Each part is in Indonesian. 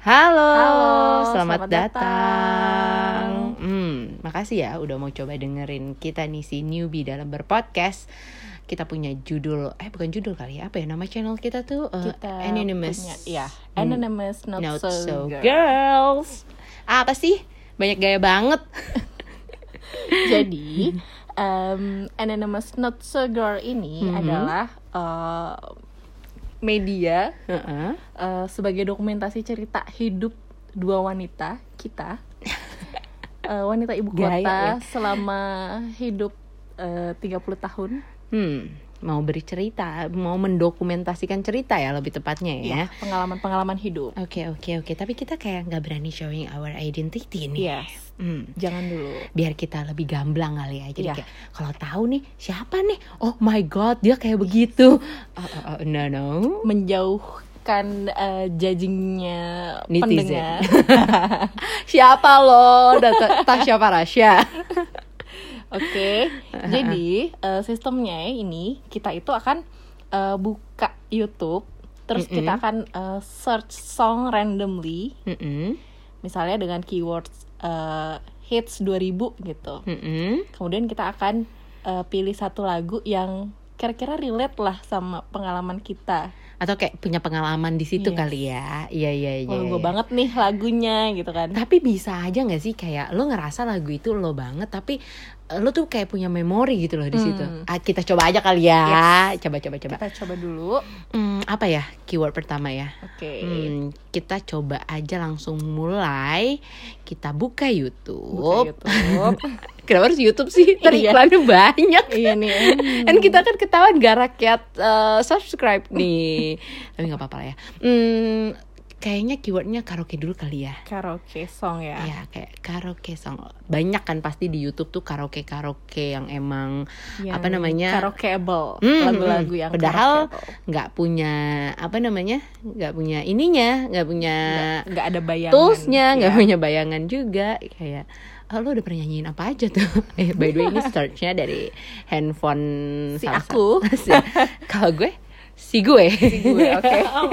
Halo, Halo, selamat, selamat datang. datang. Hmm, makasih ya udah mau coba dengerin kita nih si newbie dalam berpodcast. Kita punya judul, eh bukan judul kali ya, apa ya nama channel kita tuh? Eh, Kita Anonymous. punya, ya, Anonymous Not, Not So, so, Girl. girls. Apa sih? Banyak gaya banget. Jadi, um, Anonymous Not So Girl ini Mhm. adalah uh, media Heeh. uh, sebagai dokumentasi cerita hidup dua wanita kita, uh, wanita ibu Gaya, kota ya. selama hidup uh, 30 tahun. Hmm, mau bercerita, mau mendokumentasikan cerita ya lebih tepatnya ya. Ya, pengalaman-pengalaman hidup. Oke oke oke, tapi kita kayak nggak berani showing our identity nih. Yes. Hmm. Jangan dulu. biar kita lebih gamblang kali ya jadi Iya. kayak kalau tahu nih siapa nih oh my god dia kayak begitu Oh, oh, oh, no no menjauhkan uh, judgingnya Netizen. pendengar. siapa lo Tasya Parasya Oke, jadi uh, sistemnya ini kita itu akan uh, buka YouTube, terus Mm-mm. kita akan uh, search song randomly, Mm-mm, misalnya dengan keywords uh, hits 2000 gitu. mm-mm. Kemudian kita akan uh, pilih satu lagu yang kira-kira relate lah sama pengalaman kita. atau kayak punya pengalaman di situ Yes. kali ya iya iya iya iya. gue banget nih lagunya gitu kan. tapi bisa aja nggak sih kayak lo ngerasa lagu itu lo banget tapi lo tuh kayak punya memori gitu loh di situ Hmm. Ah, kita coba aja kali ya coba coba coba Kita coba dulu. Hmm, apa ya keyword pertama ya Oke. Hmm, kita coba aja langsung mulai. Kita buka YouTube. Buka YouTube. Kenapa harus YouTube sih? Iya. iklannya banyak. iya nih. Kan kita kan ketahuan gak rakyat eh, subscribe nih. Tapi nggak apa-apa lah ya. Hmm, kayaknya keywordnya karaoke dulu kali ya. Karaoke song ya. Ya kayak karaoke song banyak kan pasti di YouTube tuh karaoke karaoke yang emang Yang apa namanya karaokeable Hmm, lagu-lagu hmm. yang Padahal nggak punya apa namanya nggak punya ininya nggak punya nggak ada bayangan toolsnya nggak Ya. punya bayangan juga kayak oh, lo udah pernah nyanyiin apa aja tuh eh by the way ini searchnya dari handphone Si aku. si- kalau gue si gue Si gue, oke. Oh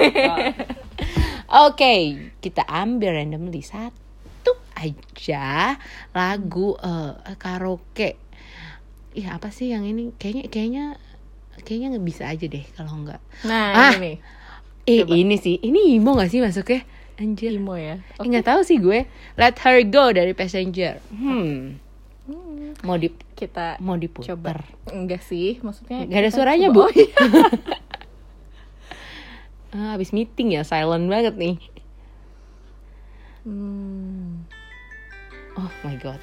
oke kita ambil randomly satu aja lagu eh, karaoke. Ya apa sih yang ini? Kayaknya kayaknya kayaknya nggak bisa aja deh kalau nggak. Nah Ah. ini nih. eh Coba. ini sih. Ini imo gak sih masuknya? Anjir. Emo ya? Eh, nggak tahu sih gue. Let her go dari passenger. Hmm. Hmm, mau di kita mau diputer. coba. Enggak sih maksudnya nggak ada suaranya coba- bu. Oh, iya. ah, habis meeting ya silent banget nih. Hmm, oh my god.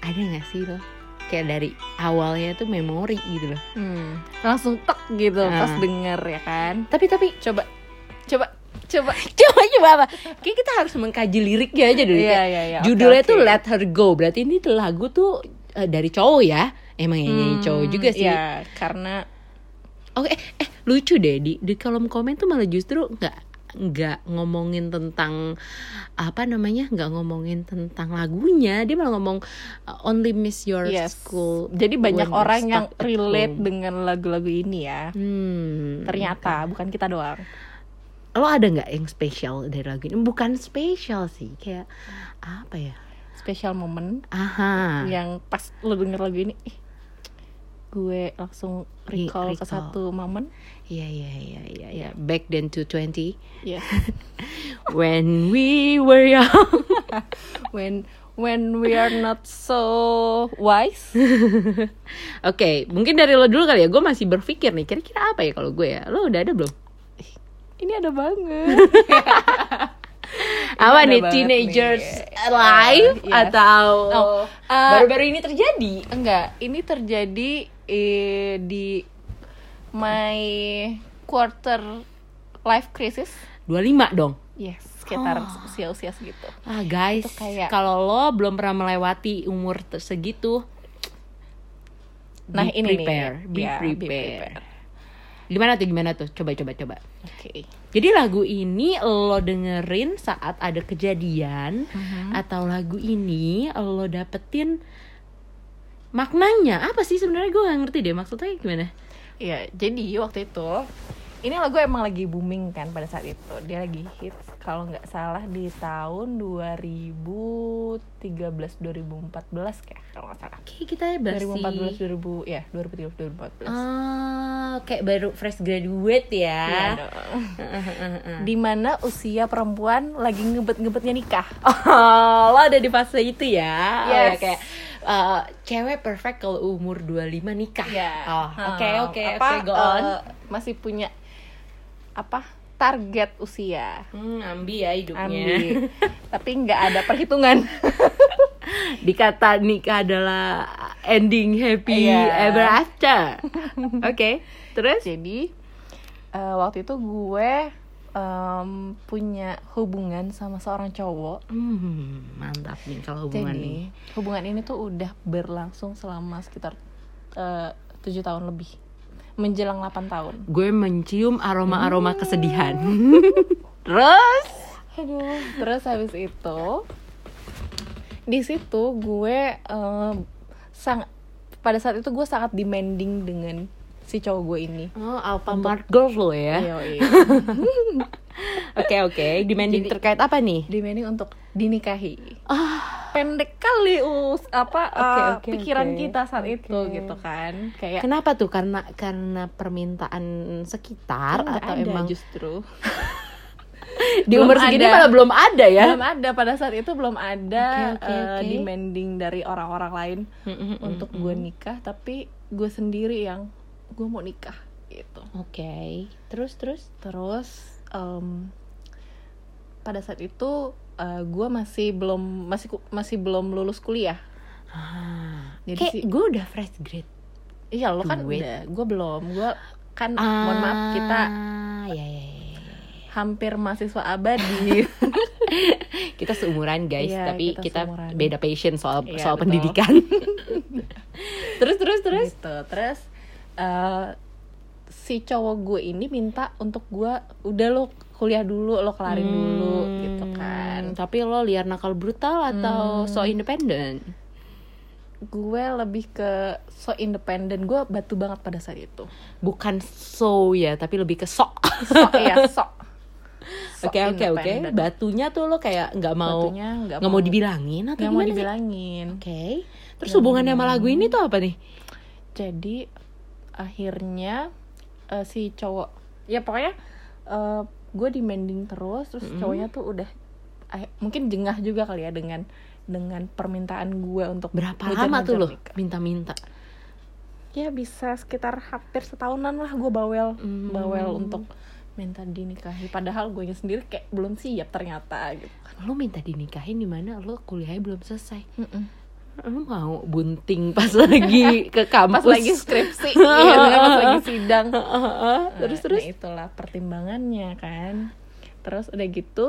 Ada nggak sih lo? Kayak dari awalnya tuh memori gitu loh. Hmm. langsung tek gitu Ah. pas denger ya kan? Tapi tapi. Coba coba coba. Coba coba apa? Kayak kita harus mengkaji liriknya aja dulu Iya, kayak iya, iya. Judulnya tuh oke. let her go. Berarti ini lagu tuh eh, dari cowok ya? Emang yang nyanyi cowok juga sih. ya karena Oke, eh, eh lucu deh di di kolom komen tuh malah justru nggak nggak ngomongin tentang apa namanya nggak ngomongin tentang lagunya. Dia malah ngomong uh, only miss your Yes. school jadi banyak orang yang relate dengan lagu-lagu ini ya. Hmm, ternyata bukan kita doang. Lo ada nggak yang spesial dari lagu ini? Bukan spesial sih kayak apa ya? Special moment aha. yang pas lo denger lagu ini ih, gue langsung recall, ke recall. satu momen iya iya iya iya iya back then to 20 ya when we were young when when we are not so wise Oke, mungkin dari lo dulu kali ya. Gue masih berpikir nih, kira-kira apa ya kalau gue ya? Lo udah ada belum? ini ada banget apa nih teenagers nih. alive Uh, yes. atau Oh, uh, baru-baru ini terjadi? enggak ini terjadi eh, di my quarter life crisis 25 dong. yes sekitar Oh. usia-usia segitu Ah guys, Itu kayak- kalau lo belum pernah melewati umur segitu, nah be ini prepare, nih be Ya, prepare. Gimana tuh, gimana tuh? Coba, coba, coba. oke Jadi lagu ini lo dengerin saat ada kejadian Mhm. atau lagu ini lo dapetin maknanya apa sih sebenarnya gue gak ngerti deh maksudnya gimana? Iya, jadi waktu itu ini lagu emang lagi booming kan pada saat itu dia lagi hits kalau nggak salah di tahun 2013 2014 kayak kalau nggak salah Kayak kita ya masih 2014 2000 ya 2013 2014 Ah, kayak baru fresh graduate ya. Iya dong. Di mana usia perempuan lagi ngebet-ngebetnya nikah. Oh, lo ada di fase itu ya. Oh, ya, Yes. kayak uh, cewek perfect kalau umur 25 nikah. Iya. Oh, oke oke oke go on. eh, masih punya apa target usia Hmm, ambi ya hidupnya. ambil tapi nggak ada perhitungan Dikata nikah adalah ending happy Iya. ever after. Oke, terus? jadi eh, waktu itu gue em, punya hubungan sama seorang cowok Hmm, mantap nih kalau hubungan jadi ini. hubungan ini tuh udah berlangsung selama sekitar eh, tujuh tahun lebih menjelang 8 tahun Gue mencium aroma-aroma Hmm. kesedihan. terus? Aduh. Terus habis itu di situ gue eh, sang pada saat itu gue sangat demanding dengan si cowok gue ini. Oh, Alfamart girls lo ya. Iya, iya. Oke oke, demanding Jadi- terkait apa nih? demanding untuk dinikahi. Ah, Pendek kali us apa Oke, eh, oke, pikiran oke. kita saat itu Oke. gitu kan. Kayak kenapa tuh? Karena karena permintaan sekitar nggak atau ada emang justru di belum umur segini ada. malah belum ada ya? belum ada pada saat itu belum ada Oke, oke, eh, oke. demanding dari orang-orang lain Mm, mm, mm, untuk mm. gue nikah tapi gue sendiri yang gue mau nikah gitu Oke, terus terus. terus em, pada saat itu eh, gue masih belum masih masih belum lulus kuliah Ah, Jadi kayak gue udah fresh grade. iya lo kan Duit. udah gue belum gue kan mohon maaf kita Ah, ya ya ya. ya. hampir mahasiswa abadi Kita seumuran guys, Iya, tapi kita kita, seumuran. beda passion soal Iya, soal betul. pendidikan. terus terus terus. gitu terus eh, si cowok gue ini minta untuk gue udah lo kuliah dulu lo kelarin dulu gitu kan Hmm, Tapi lo liar nakal brutal atau Hmm. so independent? gue lebih ke so independen gue batu banget pada saat itu Bukan so ya, tapi lebih ke sok. sok ya sok Oke oke oke. Batunya tuh lo kayak nggak mau nggak nggak mau dibilangin atau mau gimana sih? dibilangin Oke. Terus hubungannya sama lagu ini tuh apa nih? jadi akhirnya eh, si cowok ya pokoknya eh, gue demanding terus terus Mm-mm. cowoknya tuh udah ah, mungkin jengah juga kali ya dengan dengan permintaan gue untuk Berapa lama tuh lo minta-minta? ya bisa sekitar hampir setahunan lah gue bawel Hmm. bawel untuk minta dinikahi padahal gue sendiri kayak belum siap ternyata gitu Lo minta dinikahin di mana lo kuliahnya belum selesai. Mm-mm. Lo mau bunting pas lagi ke kampus. pas lagi skripsi ya, pas lagi sidang terus Nah, terus. nah, itulah pertimbangannya kan terus udah gitu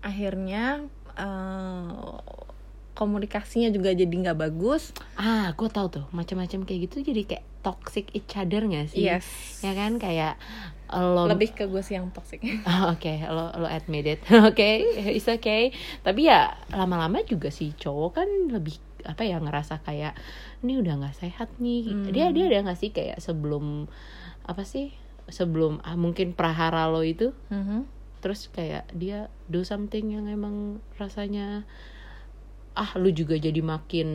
akhirnya eh, komunikasinya juga jadi nggak bagus Ah, gue tahu tuh macam-macam kayak gitu jadi kayak toxic each other gak sih? yes Ya kan kayak lo lebih ke gue sih yang toxic Ah, Oke, lo lo admit it. Oke, it's okay. Tapi ya lama-lama juga si cowok kan lebih apa ya ngerasa kayak ini udah nggak sehat nih. Hmm. Dia dia ada nggak sih kayak sebelum apa sih sebelum ah, mungkin prahara lo itu Mhm. terus kayak dia do something yang emang rasanya ah lu juga jadi makin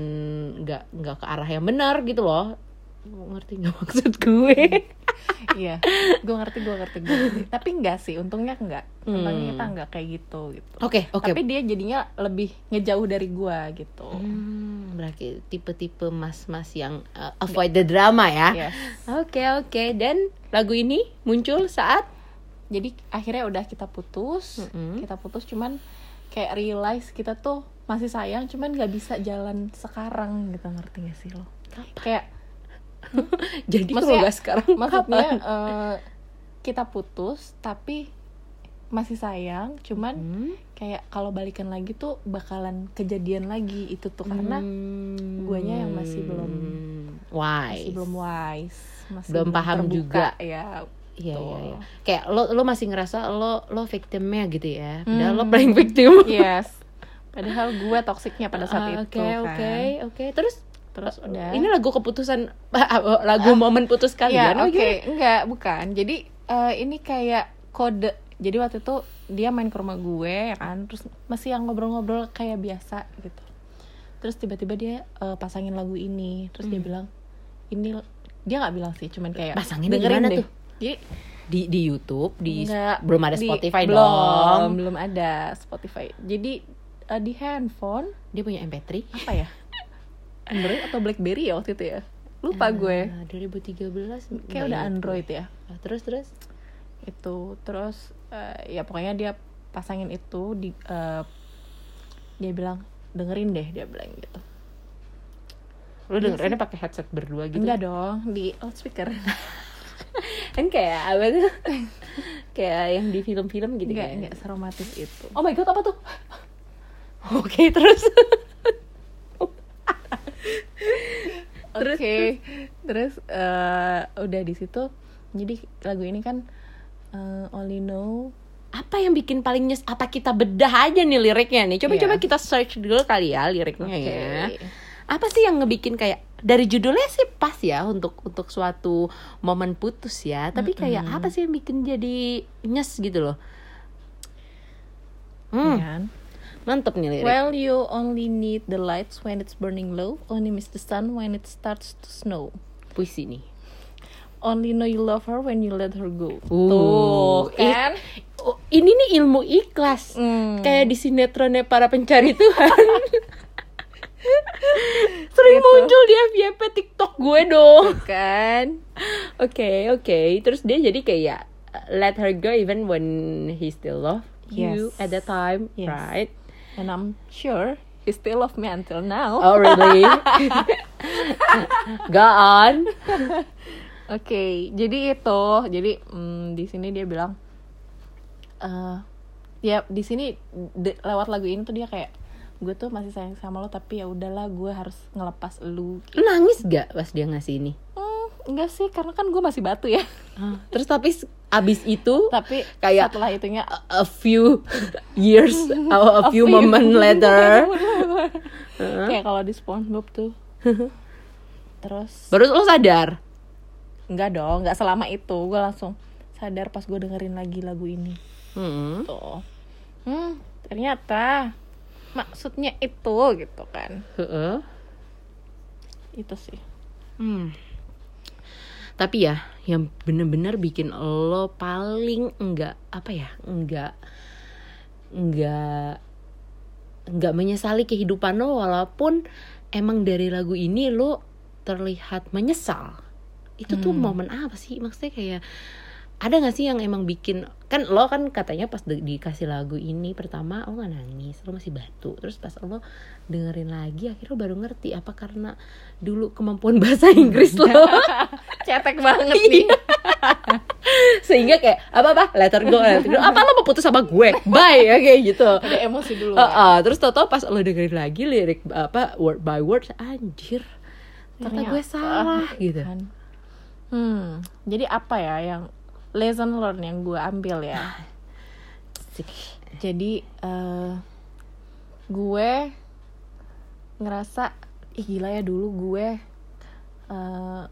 nggak nggak ke arah yang benar gitu loh. Ngerti nggak maksud gue? Iya gue ngerti gue ngerti gue tapi enggak sih untungnya enggak untungnya Hmm. kita enggak kayak gitu gitu. Oke oke. Tapi dia jadinya lebih ngejauh dari gue gitu. Hmm, berarti tipe-tipe mas-mas yang uh, avoid the drama ya. yes. Oke oke. Dan lagu ini muncul saat? Jadi akhirnya udah kita putus. Mm-mm. kita putus cuman kayak realize kita tuh masih sayang cuman nggak bisa jalan sekarang gitu ngerti gak sih lo kayak jadi kalau Maksudnya- nggak sekarang maksudnya kapan? eh, kita putus tapi masih sayang cuman Hmm. kayak kalau balikan lagi tuh bakalan kejadian lagi itu tuh karena Hmm. guanya yang masih belum wise. masih belum wise masih Belum paham terbuka, juga. ya Iya iya iya. Kayak lo lo masih ngerasa lo lo victimnya gitu ya. Padahal Hmm. lo playing victim. yes padahal gue toksiknya pada saat Ah, itu Oke kan oke oke. Terus terus udah ini lagu keputusan lagu momen putus Iya, kalian. oh, oke, gimana? enggak, bukan. Jadi eh, ini kayak kode jadi waktu itu dia main ke rumah gue ya kan terus masih yang ngobrol-ngobrol kayak biasa gitu terus tiba-tiba dia eh, pasangin lagu ini terus dia Hmm. bilang ini dia nggak bilang sih cuman kayak Pasanginnya dengerin deh. tuh? Jadi di di YouTube di Nggak, belum ada di- Spotify belum, dong belum ada Spotify jadi eh, di handphone. Dia punya MP3 apa ya? Android atau BlackBerry ya waktu itu ya? Lupa gue. Ah, 2013 kayak udah Android gue. ya? Ah, terus terus? Itu terus eh, ya pokoknya dia pasangin itu di eh, dia bilang dengerin deh dia bilang gitu. Lu dengerinnya pakai headset berdua gitu? Enggak dong di loudspeaker. Kan kayak apa tuh? Kayak yang di film-film gitu enggak kan enggak seromantis itu. Oh my god apa tuh oke terus? Oke. terus eh, udah di situ. Jadi lagu ini kan eh, only know. Apa yang bikin paling nyes apa kita bedah aja nih liriknya nih? Coba Iya. coba kita search dulu kali ya liriknya. Oke. ya apa sih yang ngebikin kayak dari judulnya sih pas ya untuk untuk suatu momen putus ya. Tapi kayak Mm-mm. apa sih yang bikin jadi nyes gitu loh? Hmm, kan? Mantep nih lirik Well, you only need the lights when it's burning low, only miss the sun when it starts to snow. puisi nih Only know you love her when you let her go. Uh, Tuh, kan? oh, ini nih ilmu ikhlas Hmm. kayak di sinetronnya para pencari Tuhan sering Gitu. muncul di FYP TikTok gue dong kan? Oke oke terus dia jadi kayak uh, let her go even when he still love you Yes. at that time Yes. right And I'm sure he still love me until now. oh really go on Oke, jadi itu, jadi mm, di sini dia bilang, eh ya di sini de- lewat lagu ini tuh dia kayak gue tuh masih sayang sama lo tapi ya udahlah gue harus ngelepas lu. Lu nangis gak pas dia ngasih ini Hmm, enggak sih, karena kan gue masih batu ya. terus tapi abis itu tapi Kayak- setelah itunya a, a few years a, a few moment later kayak kalau di SpongeBob tuh. Terus baru lo sadar enggak dong, enggak selama itu gue langsung sadar pas gue dengerin lagi lagu ini. hmm. Tuh. Hmm, ternyata maksudnya itu gitu kan. Heeh. Itu sih. Hmm. Tapi ya, yang bener-bener bikin lo paling enggak apa ya, enggak enggak enggak menyesali kehidupan lo walaupun emang dari lagu ini lo terlihat menyesal. Itu tuh Hmm. momen apa sih? Maksudnya kayak ada gak sih yang emang bikin kan lo kan katanya pas di- dikasih lagu ini pertama lo gak nangis lo masih batu terus pas lo dengerin lagi akhirnya lo baru ngerti apa karena dulu kemampuan bahasa Inggris lo Cetek banget nih. sehingga kayak apa apa letter go letter go apa lo mau putus sama gue bye ya kayak gitu Ada emosi dulu. Uh, uh, terus tau pas lo dengerin lagi lirik apa word by word anjir ternyata, gue salah gitu Kan. Hmm, jadi apa ya yang lesson learn yang gue ambil ya? Jadi eh gue ngerasa ih gila ya dulu gue eh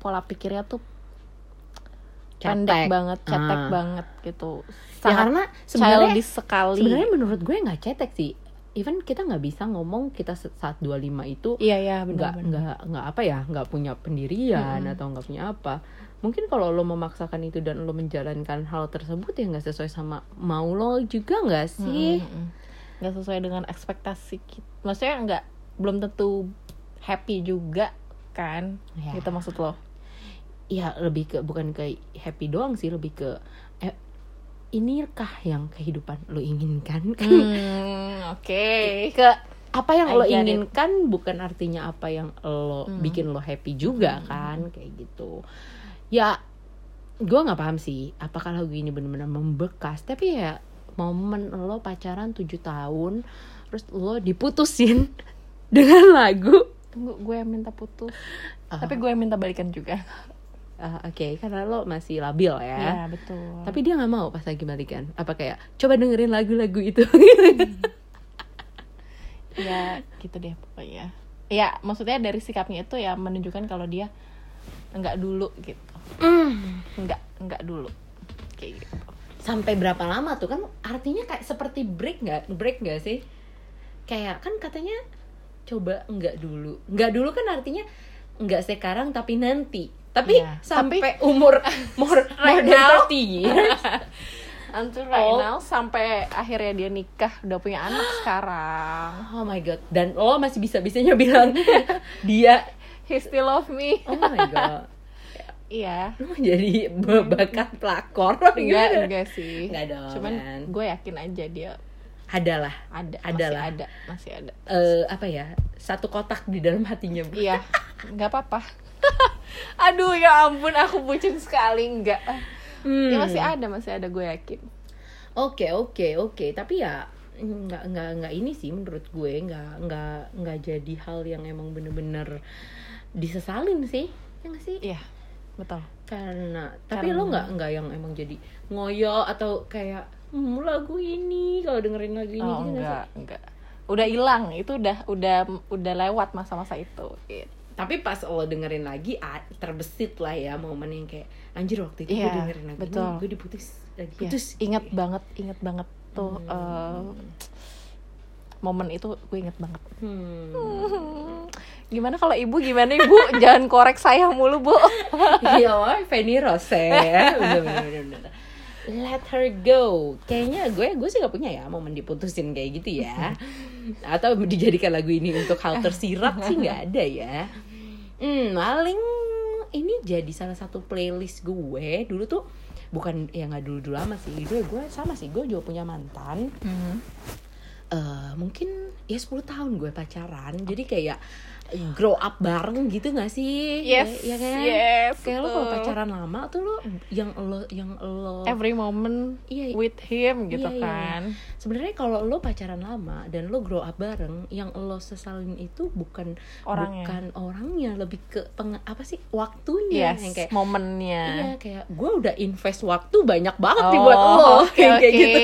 pola pikirnya tuh pendek Cetek. banget, cetek Ah. banget gitu. ya karena sebenarnya sekali. sebenarnya menurut gue nggak cetek sih even kita nggak bisa ngomong kita saat 25 itu iya ya nggak nggak nggak apa ya nggak punya pendirian Mm-mm. atau nggak punya apa mungkin kalau lo memaksakan itu dan lo menjalankan hal tersebut ya nggak sesuai sama mau lo juga nggak sih nggak sesuai dengan ekspektasi kita. Maksudnya nggak belum tentu happy juga kan? Ya. Gitu maksud lo? Ya lebih ke bukan ke happy doang sih lebih ke eh, inikah yang kehidupan lo inginkan kan Hmm, Oke. ke apa yang I lo get it. inginkan bukan artinya apa yang lo Hmm. bikin lo happy juga kan kayak gitu ya gue nggak paham sih apakah lagu ini benar-benar membekas tapi ya momen lo pacaran 7 tahun terus lo diputusin dengan lagu Tunggu, gue yang minta putus. Ah. Tapi gue yang minta balikan juga. Ah, oke karena lo masih labil ya. Iya betul. tapi dia nggak mau pas lagi balikan. Apa kayak coba dengerin lagu-lagu itu. Ya gitu deh pokoknya. Ya maksudnya dari sikapnya itu ya menunjukkan kalau dia nggak dulu gitu. Hmm. nggak nggak dulu. Kayak gitu. Sampai berapa lama tuh? Kan artinya kayak seperti break nggak? Break nggak sih? Kayak kan katanya coba nggak dulu. Nggak dulu kan artinya nggak sekarang tapi nanti tapi Iya, sampai umur more, more Right than now. 30 years. Until right Oh. now sampai akhirnya dia nikah udah punya anak sekarang. Oh my god. Dan lo masih bisa bisanya bilang dia he still love me. Oh my god. Iya. Lo jadi bakat pelakor? Enggak. Gimana? enggak sih. Enggak dong, cuman kan. gue yakin aja dia adalah. Ada Ada masih lah. ada masih ada. Eh apa ya? Satu kotak di dalam hatinya iya. Nggak apa-apa aduh ya ampun aku bucin sekali enggak. Hmm. ya masih ada masih ada gue yakin. Oke oke oke. Tapi ya nggak nggak nggak ini sih menurut gue nggak nggak nggak jadi hal yang emang bener-bener disesalin sih ya nggak sih? Iya betul. Karena tapi Karena- lo nggak nggak yang emang jadi ngoyo atau kayak hmm, lagu ini kalau dengerin lagu ini oh gitu enggak enggak. Udah hilang itu udah udah udah lewat masa-masa itu gitu. Tapi pas lo dengerin lagi terbesit lah ya momen yang kayak anjir waktu itu gue Iya, dengerin lagu betul. ini gue diputus lagi putus inget banget inget banget tuh Hmm. eh, momen itu gue inget banget hmm. gimana kalau ibu gimana ibu jangan korek saya mulu bu Iya, Fanny Rose. Let her go. Kayaknya gue gue sih gak punya ya momen diputusin kayak gitu ya. Atau dijadikan lagu ini untuk hal tersirat sih nggak ada ya. Hmm, paling ini jadi salah satu playlist gue dulu tuh bukan ya nggak dulu dulu lama sih gue gue sama sih gue juga punya mantan. Eh mungkin ya 10 tahun gue pacaran jadi kayak grow up bareng gitu gak sih Yes, ya kan yes, kayak lo kalau pacaran lama tuh lo yang lo yang lo every moment Iya, with him gitu iya, iya. kan sebenarnya kalau lo pacaran lama dan lo grow up bareng yang lo sesalin itu bukan Orangnya. bukan orangnya lebih ke peng, apa sih waktunya yes yang kayak momennya Iya kayak gue udah invest waktu banyak banget nih Oh, buat lo oke, kayak oke. gitu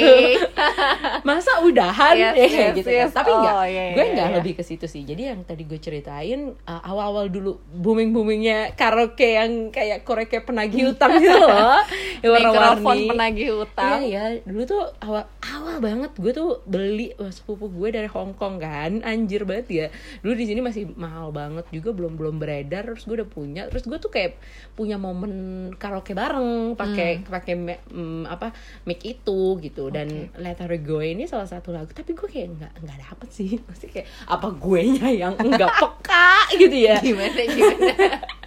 masa udahan Yes, ya yes, gitu kan. yes. tapi Oh, enggak iya, gue iya, enggak iya. lebih ke situ sih jadi yang tadi gue ceritain uh, awal-awal dulu booming boomingnya karaoke yang kayak koreke penagih utang gitu loh mikrofon warna-warni. Penagih utang. Iya ya, dulu tuh awal awal banget gue tuh beli wah, sepupu gue dari Hong Kong kan, anjir banget ya. Dulu di sini masih mahal banget juga belum belum beredar, terus gue udah punya, terus gue tuh kayak punya momen karaoke bareng pakai pakai me- mm, apa mic itu gitu. Dan Let Her Go ini salah satu lagu, tapi gue kayak nggak nggak dapet sih, masih kayak apa gue nya yang nggak peka gitu ya? Gimana gimana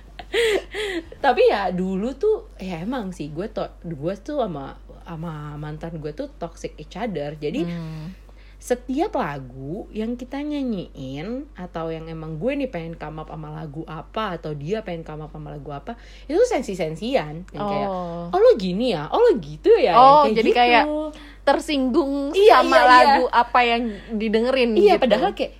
tapi ya dulu tuh ya emang sih gue to gue tuh sama sama mantan gue tuh toxic each other jadi Hmm. setiap lagu yang kita nyanyiin atau yang emang gue nih pengen come up sama lagu apa atau dia pengen come up sama lagu apa itu sensi sensian yang kayak Oh. oh lo gini ya oh lo gitu ya Oh, Yang jadi gitu. kayak tersinggung Iya, sama iya, iya. lagu apa yang didengerin iya gitu. padahal kayak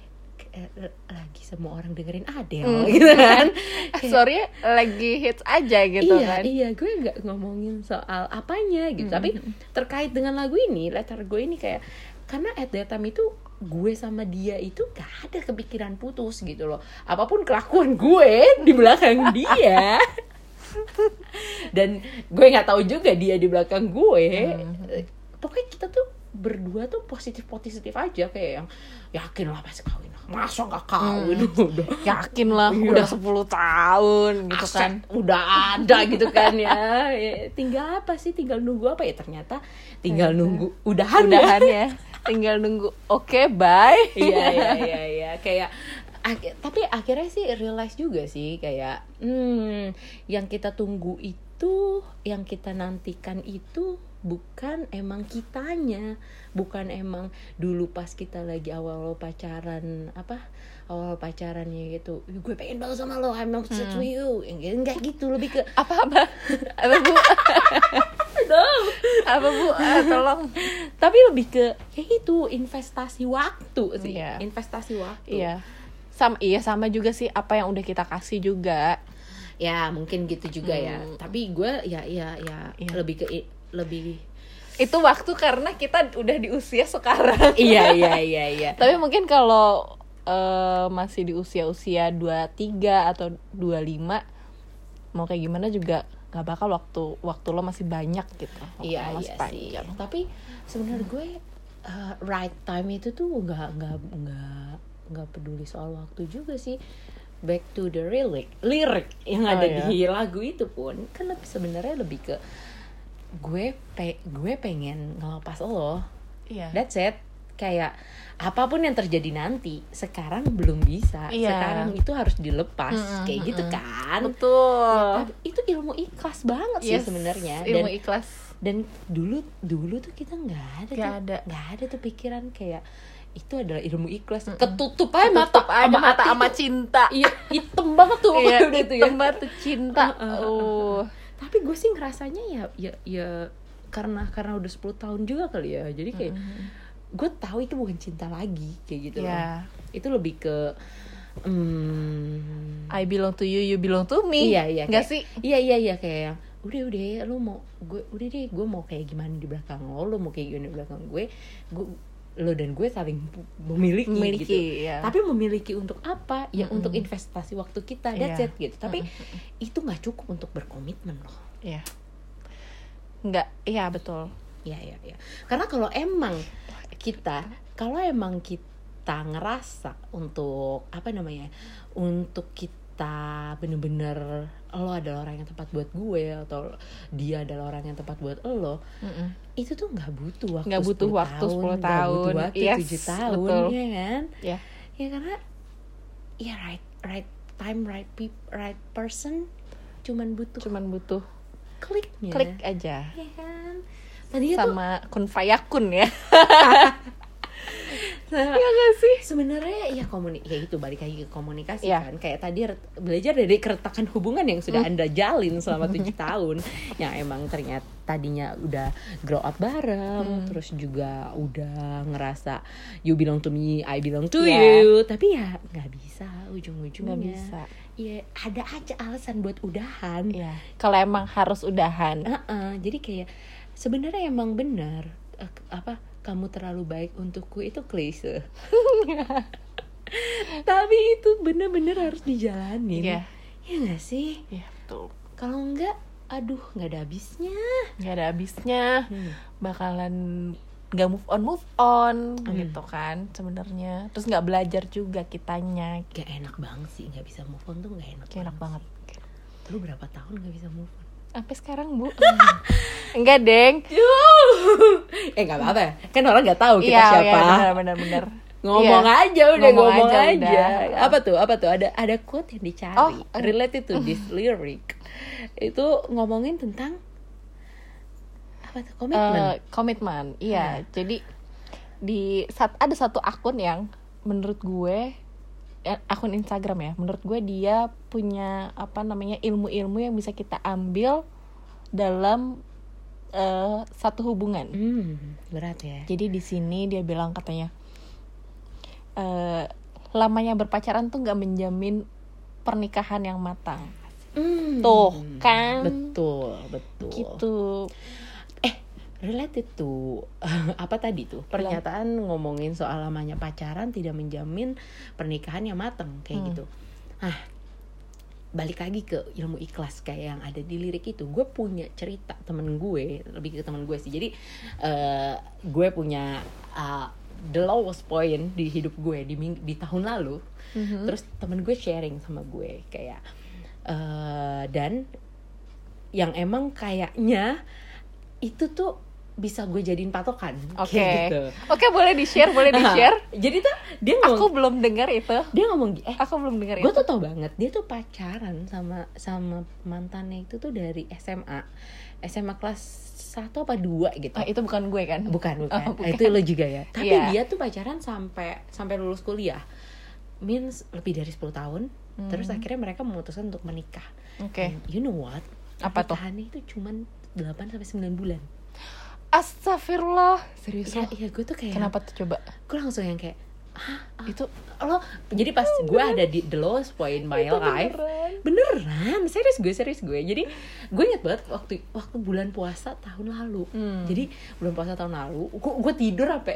semua orang dengerin Adele Hmm. gitu kan Kayak- sorry lagi hits aja gitu iya, kan Iya, gue nggak ngomongin soal apanya gitu. Hmm. Tapi terkait dengan lagu ini, letter gue ini kayak karena at that time itu gue sama dia itu gak ada kepikiran putus gitu loh. Apa pun kelakuan gue di belakang dia. Dan gue nggak tahu juga dia di belakang gue. Hmm. Eh, Pokoknya kita tuh berdua tuh positif positif aja kayak yang yakin lah pasti kawin masa nggak kawin? Udah. Yakin lah Iya. udah 10 tahun gitu aset kan. udah ada gitu kan ya. Ya, tinggal apa sih? Tinggal nunggu apa ya? Ternyata tinggal nunggu udahan, ya. udahan ya. Tinggal nunggu oke bye. Iya iya iya iya. Kayak ak- tapi akhirnya sih realize juga sih kayak hmm yang kita tunggu itu yang kita nantikan itu bukan emang kitanya. Bukan emang dulu pas kita lagi awal pacaran apa awal pacarannya gitu gue pengen banget sama lo I'm obsessed with you. Enggak gitu lebih ke apa apa? Apa bu? Apa bu? Ah, tolong. Tapi lebih ke ya itu investasi waktu sih. Iya. investasi waktu. Iya. Sama iya sama juga sih apa yang udah kita kasih juga. Ya mungkin gitu juga ya. Hmm. tapi gue ya ya ya Iya. lebih ke lebih itu waktu karena kita udah di usia sekarang. Iya iya iya iya. Tapi mungkin kalau eh, masih di usia-usia 23 atau 25 mau kayak gimana juga nggak bakal waktu waktu lo masih banyak gitu. Iya iya sih. panjang. tapi sebenarnya gue uh, right time itu tuh nggak nggak nggak nggak peduli soal waktu juga sih. Back to the lyric lirik yang Oh, ada iya. di lagu itu pun kan lebih sebenarnya lebih ke gue pe gue pengen ngelepas lo. Iya. That's it. Kayak apa pun yang terjadi nanti sekarang belum bisa. Iya. sekarang itu harus dilepas. Mm-mm, kayak gitu mm-mm. kan? Betul. Ya, tapi itu ilmu ikhlas banget sih Yes, sebenarnya. ilmu dan ikhlas. dan dulu dulu tuh kita nggak ada Nggak tuh. ada. nggak ada tuh pikiran kayak itu adalah ilmu ikhlas. Mm-mm. ketutup aja mata Tutup aja sama mata sama cinta. Iya hitam banget tuh iya udah tuh ya. hitam banget tuh cinta. Uh, uh, uh, uh, tapi gue sih ngerasanya ya ya ya karena karena udah 10 tahun juga kali ya. Jadi kayak gue tahu itu bukan cinta lagi kayak gitu loh. ya itu lebih ke hmm, I belong to you you belong to me. Iya, iya, nggak sih? iya iya iya kayak yang udah udah ya lu mau gue udah deh gue mau kayak gimana di belakang lo lo mau kayak gimana di belakang gue. Gue lo dan gue saling memiliki, memiliki gitu. ya tapi memiliki untuk apa? Ya Mm-mm. untuk investasi waktu kita that's Iya. it gitu. Tapi itu nggak cukup untuk berkomitmen loh. Ya nggak iya betul. Ya ya ya karena kalau emang kita kalau emang kita ngerasa untuk apa namanya untuk kita bener-bener lo adalah orang yang tepat buat gue atau dia adalah orang yang tepat buat lo Mm-mm. itu tuh nggak butuh waktu Nggak butuh 10 waktu 10 nggak butuh tahun. waktu Yes, 7 tahun betul. ya kan ya ya karena ya right right time right peop, right person cuman butuh cuman butuh kliknya klik aja ya kan tadi tuh sama kun fayakun ya Nah, ya gak sih? Sebenarnya ya komuni ya itu balik lagi ke komunikasi Iya. kan. Kayak tadi belajar dari keretakan hubungan yang sudah anda jalin selama tujuh tahun. Yang emang ternyata tadinya udah grow up bareng Hmm. terus juga udah ngerasa you belong to me I belong to Iya. you. Tapi ya nggak bisa ujung-ujungnya. Nggak bisa. Ya ada aja alasan buat udahan. Ya kalau emang harus udahan. Heeh, jadi kayak sebenarnya emang benar eh, apa kamu terlalu baik untukku itu klise. Tapi itu bener-bener harus dijalanin. Iya. ya nggak sih? Ya betul. Kalau enggak aduh nggak ada habisnya. Nggak ada habisnya. Hmm. bakalan nggak move on move on Hmm. gitu kan sebenarnya. Terus nggak belajar juga kitanya. Gak enak banget sih nggak bisa move on tuh nggak enak Kayak enak banget lu berapa tahun nggak bisa move on sampai sekarang bu. Enggak deng. Eh nggak apa-apa. Ya. kan orang nggak tahu kita iya siapa. iya benar benar benar. Ngomong Iya. aja udah Ngomong ngomong, aja aja, udah. apa tuh apa tuh? Ada ada quote yang dicari. Oh, related to this lyric. Itu ngomongin tentang apa tuh? Komitmen. Eh, komitmen. Iya jadi di saat ada satu akun yang menurut gue akun Instagram ya. Menurut gue dia punya apa namanya ilmu-ilmu yang bisa kita ambil dalam eh, satu hubungan. Hmm, berat ya. Jadi di sini dia bilang katanya eh, lamanya berpacaran tuh nggak menjamin pernikahan yang matang. Hmm, Tuh, kan? betul betul. Gitu related to apa tadi tuh? Pernyataan ngomongin soal lamanya pacaran tidak menjamin pernikahan yang mateng kayak Hmm. gitu. Ah balik lagi ke ilmu ikhlas kayak yang ada di lirik itu. Gue punya cerita temen gue lebih ke temen gue sih. Jadi eh, gue punya uh, the lowest point di hidup gue di di tahun lalu. Mhm. terus temen gue sharing sama gue kayak eh dan yang emang kayaknya itu tuh bisa gue jadiin patokan Oke. kayak gitu. Oke, boleh di-share, boleh di-share. Jadi tuh dia Aku ngomong belum dengar itu. dia ngomong eh Aku belum dengar gue itu. tuh tau banget dia tuh pacaran sama sama mantannya itu tuh dari SMA SMA kelas 1 apa 2 gitu Ah, itu bukan gue kan? bukan bukan, Oh, Ah, itu lo juga ya tapi Iya. dia tuh pacaran sampai sampai lulus kuliah means lebih dari 10 tahun terus Hmm. akhirnya mereka memutuskan untuk menikah Oke. And you know what Apa tuh? Pernikahannya itu cuman 8 sampai 9 bulan Astagfirullah. Serius Iya, lo? iya gue tuh kayak Kenapa tuh coba? Gue langsung yang kayak Hah? Itu Lo Jadi pas gue ada di the lowest point in my itu life beneran. beneran serius gue serius gue jadi gue inget banget waktu waktu bulan puasa tahun lalu Hmm. jadi bulan puasa tahun lalu gue, gue tidur sampai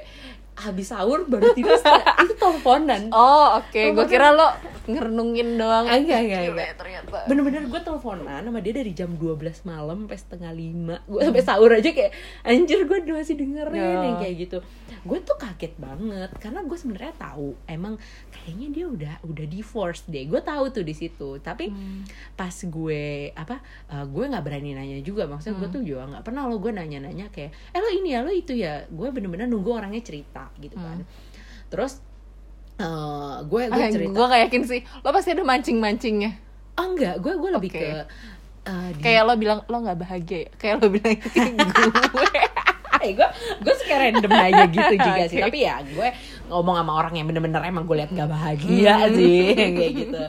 habis sahur baru tidur itu teleponan Oh oke, gue Telepon kira lo ngerenungin doang. Enggak, enggak, enggak. ya, ternyata. bener-bener gue teleponan sama dia dari jam 12 malam sampai setengah lima gue sampai sahur aja kayak anjir gue masih dengerin Ya. yang kayak gitu gue tuh kaget banget karena gue sebenarnya tahu emang kayaknya dia udah udah divorce deh gue tahu tuh di situ tapi Hmm. pas gue apa eh, gue nggak berani nanya juga maksudnya gue Hmm. tuh juga nggak pernah lo gue nanya-nanya kayak eh lo ini ya lo itu ya gue bener-bener nunggu orangnya cerita gitu kan Hmm. terus eh, gue gue Ah, cerita gue gak yakin sih. Lo pasti ada mancing-mancingnya. oh enggak gue gue lebih Oke. ke eh, di- Kayak lo bilang lo nggak bahagia. ya? Kayak lo bilang gue. Eh, gue gue suka random aja gitu juga sih Oke. tapi ya gue ngomong sama orang yang bener-bener emang gue lihat gak bahagia sih kayak gitu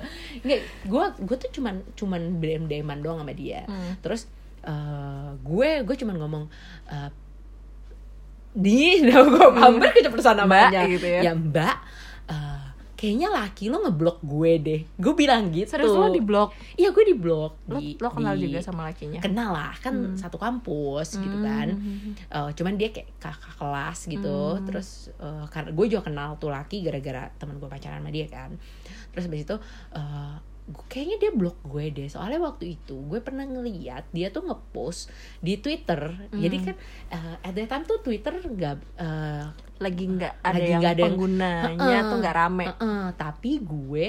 nggak gue gue tuh cuman cuman dm dman doang sama dia Hmm. terus eh, gue gue cuman ngomong eh, di gue hampir keceplosan namanya Mbak, gitu ya. ya mbak eh, kayaknya laki lo ngeblok gue deh gue bilang gitu Serius lo di blok. iya gue di blok Lo, di, lo kenal di- juga sama lakinya. kenal lah kan satu kampus gitu kan Hmm. Eh, cuman dia kayak kakak kelas gitu Hmm. terus eh, karena gue juga kenal tuh laki gara-gara teman gue pacaran sama dia kan terus habis itu gu- kayaknya dia blok gue deh soalnya waktu itu gue pernah ngeliat dia tuh ngepost di Twitter jadi Hmm. kan eh, at that time tuh Twitter nggak eh, Lagi nggak ada Lagi yang nggak ada yang- penggunanya Heeh. tuh nggak rame. Heeh, tapi gue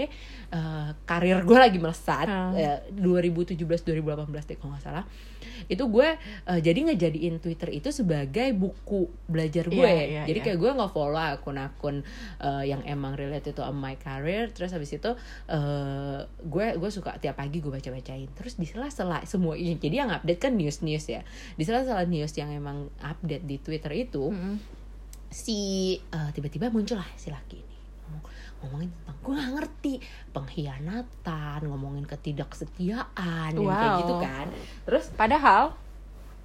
eh, karir gue lagi melesat Hmm. eh, 2017 2018 deh kalau nggak salah itu gue eh, jadi ngejadiin Twitter itu sebagai buku belajar gue. Iya, iya, jadi iya. kayak gue nggak follow akun-akun eh, yang emang related to my career. Terus habis itu eh, gue gue suka tiap pagi gue baca-bacain. Terus di sela-sela semua ini jadi yang update kan news-news ya. Di sela-sela news yang emang update di Twitter itu Mm-mm. si eh, tiba-tiba muncul lah si laki ini ngomongin tentang gue nggak ngerti pengkhianatan ngomongin ketidaksetiaan yang kayak Wow. gitu kan terus Padahal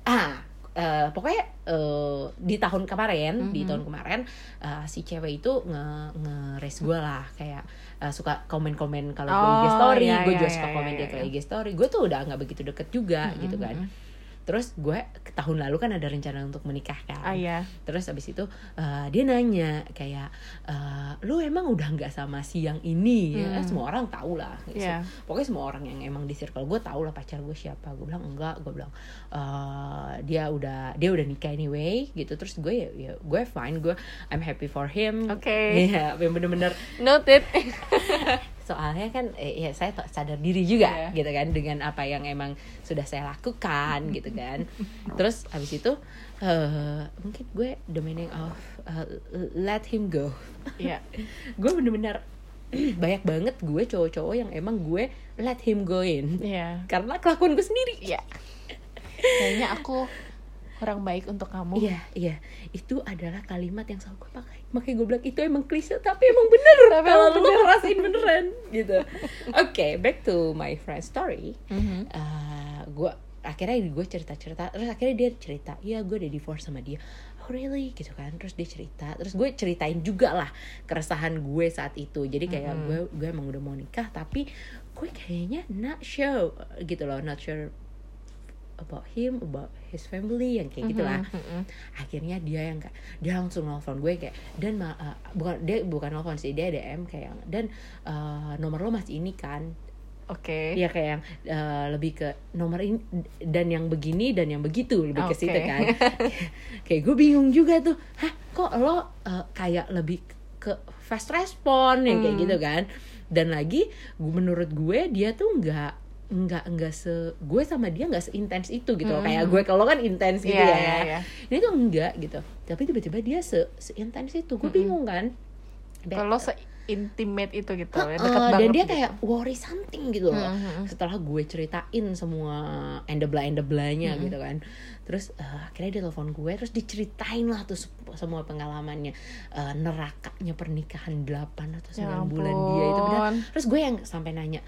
ah eh, pokoknya eh, di tahun kemarin di Mhm. tahun kemarin eh, si cewek itu nge nge gue lah kayak eh, suka komen-komen kalau gue IG Oh, story iya, gue iya, juga iya, suka komen iya, dia ke iya. IG story gue tuh udah nggak begitu deket juga gitu Mm-mm, kan mm-mm. Terus gue tahun lalu kan ada rencana untuk menikah kan ah ya. terus abis itu eh, dia nanya kayak eh, lu emang udah nggak sama si yang ini ya Hmm. semua orang tahu lah Iya. pokoknya semua orang yang emang di circle gue tahu lah pacar gue siapa gue bilang enggak gue bilang eh, dia udah dia udah nikah anyway gitu terus gue ya, ya gue fine gue I'm happy for him Oke. Iya, yang bener-bener Noted. soalnya kan eh, ya saya sadar diri juga Iya. gitu kan dengan apa yang emang sudah saya lakukan gitu kan terus habis itu eh, mungkin gue the meaning of uh, let him go Iya. gue bener-bener banyak banget gue cowok-cowok yang emang gue let him go in Iya. karena kelakuan gue sendiri Iya. Kayaknya aku kurang baik untuk kamu. iya iya. Itu adalah kalimat yang selalu gue pakai. Makanya gue bilang itu emang klise tapi emang bener. Tapi kalau lu bener. ngerasain beneran gitu. Oke back to my friend story. Mhm. eh gue akhirnya gue cerita cerita terus akhirnya dia cerita iya gue udah divorce sama dia. Oh really? Gitu kan. Terus dia cerita terus gue ceritain juga lah keresahan gue saat itu. Jadi kayak Mhm. gue gue emang udah mau nikah tapi gue kayaknya not sure gitu loh not sure about him about his family yang kayak gitulah Mhm, mhm. akhirnya dia yang kayak dia langsung nelfon gue kayak dan uh, bukan dia bukan nelfon sih dia DM kayak dan uh, nomor lo masih ini kan Oke. Iya kayak yang uh, lebih ke nomor ini dan yang begini dan yang begitu lebih ke Oke. situ kan. kayak gue bingung juga tuh, hah kok lo uh, kayak lebih ke fast respon yang kayak Hmm. gitu kan. Dan lagi gue menurut gue dia tuh nggak nggak nggak se gue sama dia nggak seintens itu gitu loh. Hmm. kayak gue kalau kan intens gitu Iya, ya iya, iya. ini tuh enggak gitu tapi tiba-tiba dia se seintens itu gue Mm-mm. bingung kan Kalau se intimate itu gitu, ya, Heeh, dekat banget. dan dia gitu. kayak worry something gitu loh Mhm. setelah gue ceritain semua endebla endeblanya Mm-mm. gitu kan terus eh, akhirnya dia telepon gue terus diceritain lah tuh semua pengalamannya Eh, nerakanya pernikahan 8 atau 9 Ya bulan dia itu benar terus gue yang sampai nanya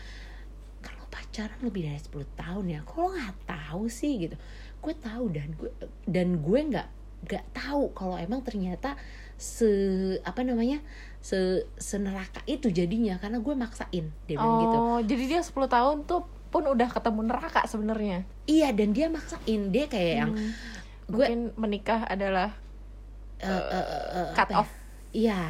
pacaran lebih dari 10 tahun ya. Kok lo nggak tahu sih gitu? Gue tahu dan gue dan gue nggak nggak tahu kalau emang ternyata se apa namanya se seneraka itu jadinya. Karena gue maksain dia bilang gitu. Oh jadi dia 10 tahun tuh pun udah ketemu neraka sebenarnya? Iya dan dia maksain. Dia kayak yang Hmm. gue mungkin menikah adalah eh, eh, eh, eh, cut apa ya? off iya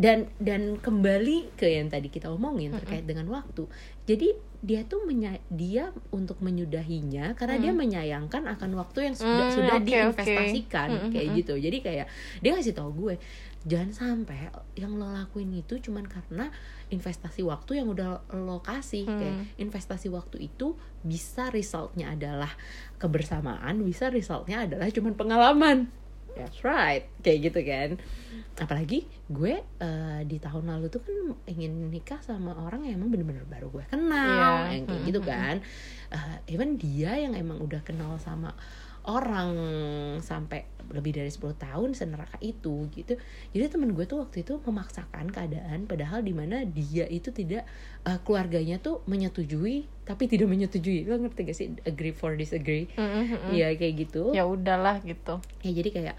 dan dan kembali ke yang tadi kita omongin terkait dengan waktu. Jadi dia tuh menya dia untuk menyudahinya karena dia menyayangkan akan waktu yang sudah Hmm, sudah oke, diinvestasikan. Hmm, kayak hmm, gitu. Jadi kayak dia ngasih tau gue jangan sampai yang lo lakuin itu cuman karena investasi waktu yang udah lo kasih. Hmm. kayak investasi waktu itu bisa resultnya adalah kebersamaan bisa resultnya adalah cuman pengalaman That's right, kayak gitu kan. Apalagi gue eh, di tahun lalu tuh kan ingin nikah sama orang yang emang bener-bener baru gue kenal, Iya. yang kayak gitu kan. Eh, even dia yang emang udah kenal sama orang sampai lebih dari 10 tahun seneraka itu gitu. Jadi temen gue tuh waktu itu memaksakan keadaan padahal di mana dia itu tidak eh, keluarganya tuh menyetujui tapi tidak menyetujui. Lo ngerti gak sih agree for disagree? Iya kayak gitu ya udahlah gitu ya jadi kayak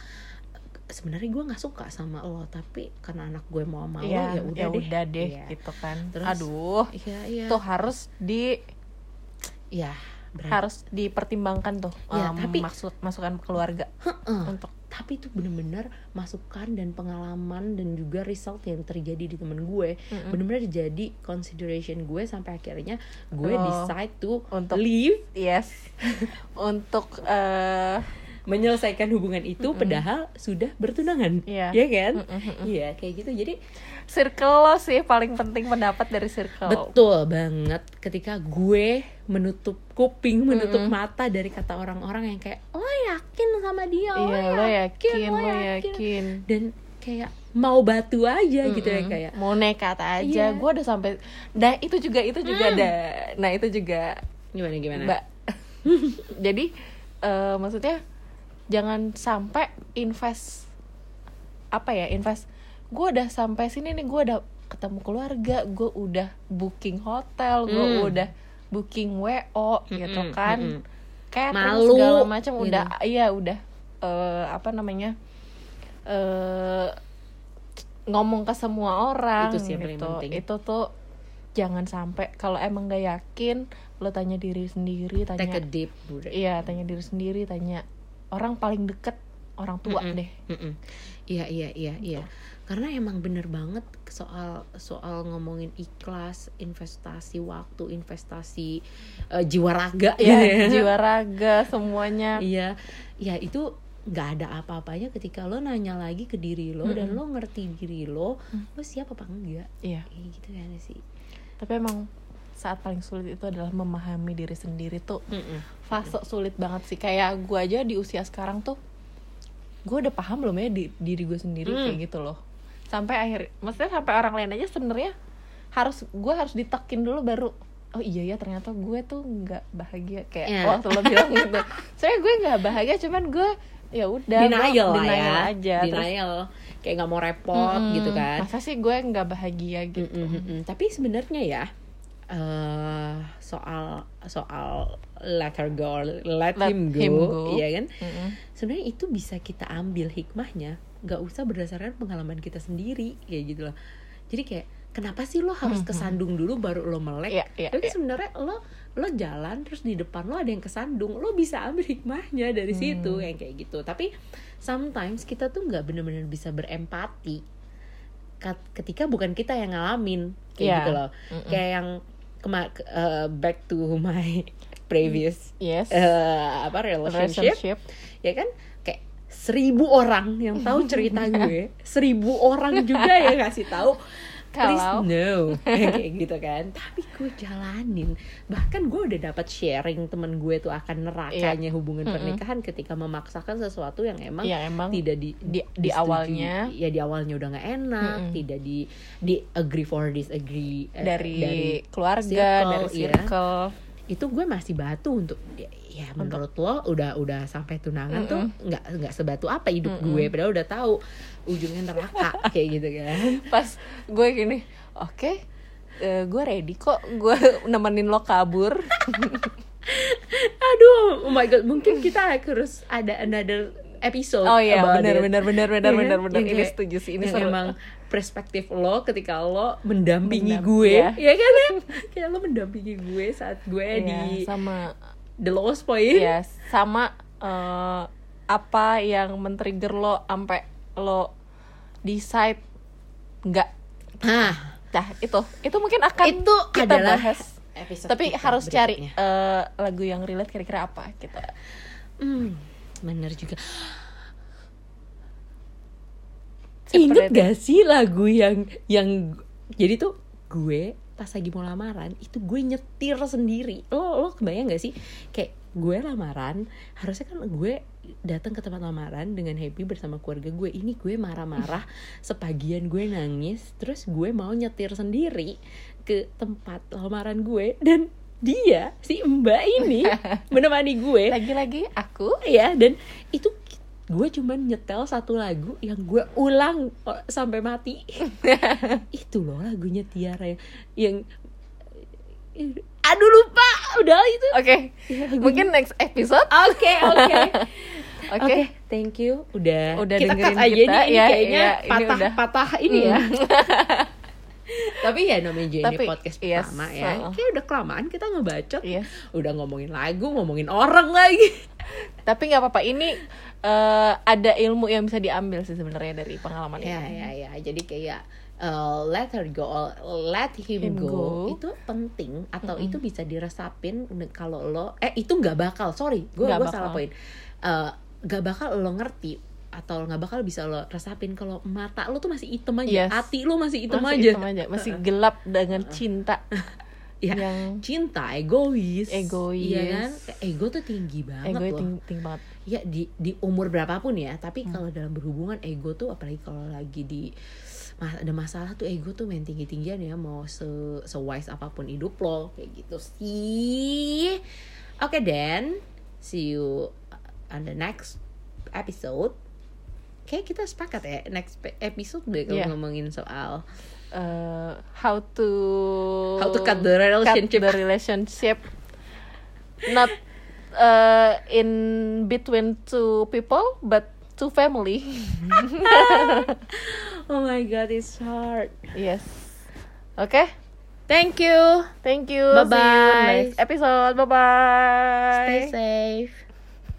sebenarnya gue nggak suka sama lo tapi karena anak gue mau sama Iya, lo ya udah deh deh Iya. gitu kan Terus, aduh iya iya tuh harus di ya berarti harus dipertimbangkan tuh Ya, em, tapi- maksud masukan keluarga Heeh. untuk tapi itu bener-bener masukan dan pengalaman dan juga result yang terjadi di temen gue. Mm-mm. bener-bener jadi consideration gue sampai akhirnya gue Oh, decide to untuk- leave. yes. Untuk eh menyelesaikan hubungan itu padahal sudah bertunangan. Iya. ya kan? Mm-mm-mm. iya kayak gitu. Jadi circle lo sih paling penting pendapat dari circle. Betul banget. Ketika gue menutup kuping, menutup Mm-mm. mata dari kata orang-orang yang kayak lo yakin sama dia, iya lo yakin lo yakin. dan kayak mau batu aja gitu ya kayak mau nekat aja. Iya. gue udah sampai nah itu juga itu juga Mm. ada. Nah itu juga. Gimana gimana? mbak. Jadi eh, maksudnya jangan sampai invest apa ya invest gue udah sampai sini nih gue udah ketemu keluarga gue udah booking hotel gue Hmm. udah booking wo gitu Mm-mm, kan mm-mm. catering Malu, segala macam gitu. udah iya udah eh, apa namanya eh ngomong ke semua orang Itu sih yang paling gitu. penting. itu tuh jangan sampai kalau emang gak yakin lo tanya diri sendiri Take a tanya deep iya tanya diri sendiri tanya orang paling deket orang tua Mm-mm. deh Mm-mm. Iya iya iya iya. Karena emang bener banget soal soal ngomongin ikhlas, investasi waktu, investasi eh, jiwa raga ya. Gitu ya. jiwa raga semuanya. Iya, ya itu nggak ada apa-apanya ketika lo nanya lagi ke diri lo dan lo ngerti diri lo, lo siap apa enggak? iya. Kayak gitu kan sih. tapi emang saat paling sulit itu adalah memahami diri sendiri tuh. Fase sulit banget sih. Kayak gue aja di usia sekarang tuh gue udah paham belum ya di diri gue sendiri Hmm. kayak gitu loh sampai akhir maksudnya sampai orang lain aja sebenarnya harus gue harus ditekin dulu baru oh iya ya ternyata gue tuh nggak bahagia kayak Ya. waktu lo bilang gitu saya gue nggak bahagia cuman gue ya udah Denial lah denial ya, aja Terus, denial, kayak nggak mau repot mm, gitu kan. masa sih gue nggak bahagia gitu Mm, mm, mm. Tapi sebenarnya ya eh soal soal let her go, let, Let him, go, him go. iya kan? Mm-mm. Sebenarnya itu bisa kita ambil hikmahnya, nggak usah berdasarkan pengalaman kita sendiri kayak gitu loh. Jadi kayak kenapa sih lo harus kesandung dulu baru lo melek? Iya, iya, Tapi iya. sebenarnya lo lo jalan terus di depan lo ada yang kesandung, lo bisa ambil hikmahnya dari situ Hmm. yang kayak gitu. Tapi sometimes kita tuh nggak benar-benar bisa berempati ketika bukan kita yang ngalamin kayak Iya. gitu loh. Mm-mm. Kayak yang kema- ke- eh, back to my previous yes eh, apa relationship relationship ya kan kayak seribu orang yang tahu cerita gue seribu orang juga yang ngasih tahu. Please Kalau- no. Kayak gitu kan. Tapi gue jalanin. Bahkan gue udah dapat sharing temen gue tuh akan nerakanya hubungan Mm-mm. pernikahan ketika memaksakan sesuatu yang emang ya emang tidak di, di- di awalnya. ya di awalnya udah nggak enak Mm-mm. tidak di di agree for disagree eh, dari, keluarga circle, dari circle itu gue masih batu untuk ya, ya menurut lo udah udah sampai tunangan tuh nggak nggak sebatu apa hidup gue. Padahal udah tahu ujungnya neraka kayak gitu kan. Pas gue gini oke eh, gue ready kok. Gue nemenin lo kabur. Aduh oh my god. Mungkin kita harus ada another episode Oh iya, benar benar benar benar benar benar. Ini setuju sih, ini yang seru. emang perspektif lo ketika lo mendampingi Mendam- gue ya. ya kan ya kayak lo mendampingi gue saat gue Iya, di sama the lowest point ya sama eh, apa yang men-trigger lo sampai lo decide nggak nah Nah, itu itu mungkin akan itu kita adalah bahas. episode Tapi kita harus cari berikutnya. eh, lagu yang relate kira-kira apa kita. Hmm, bener juga. Ingat gak sih lagu yang yang jadi tuh gue pas lagi mau lamaran itu gue nyetir sendiri. Lo lo kebayang gak sih? Kayak gue lamaran harusnya kan gue datang ke tempat lamaran dengan happy bersama keluarga gue. Ini gue marah-marah sepagian gue nangis terus gue mau nyetir sendiri ke tempat lamaran gue. Dan dia si mbak ini menemani gue. Lagi-lagi aku. Ya dan itu gue cuman nyetel satu lagu yang gue ulang oh, sampai mati. Itu loh lagunya Tiara yang, yang aduh lupa. Udah itu. Oke, mungkin next episode. oke oke. Oke. thank you. Udah Udah kita dengerin cut aja kita, nih ya, kayaknya ya, ini patah udah. patah ini ya. Tapi ya namanya juga ini podcast yes, pertama ya. So. kayak udah kelamaan kita ngebacot. Yes. udah ngomongin lagu ngomongin orang lagi. Tapi nggak apa-apa. Ini eh, ada ilmu yang bisa diambil sih sebenarnya dari pengalaman ya ini. ya ya jadi kayak uh, let her go or let him, Him go. go. itu penting atau itu bisa diresapin kalau lo eh itu nggak bakal sorry gue gue bakal. salah poin Eh, nggak bakal lo ngerti atau nggak bakal bisa lo resapin kalau mata lo tuh masih hitam aja Yes. hati lo masih hitam masih aja hitam aja, masih gelap dengan cinta. ya yang cinta egois Egois. iya kan ego tuh tinggi banget ego loh tinggi, tinggi banget. Ya di di umur berapapun ya tapi Hmm. kalau dalam berhubungan ego tuh apalagi kalau lagi di ada masalah tuh ego tuh main tinggi tinggian ya mau se se wise apa pun hidup lo kayak gitu sih oke then see you on the next episode kayak kita sepakat ya next episode deh kalau Yeah. ngomongin soal Eh, how to How to cut the relationship. cut the relationship not uh, in between two people but two family. Oh my god it's hard. Yes. Oke thank you. Thank you. Bye-bye. see you next episode. Bye bye stay safe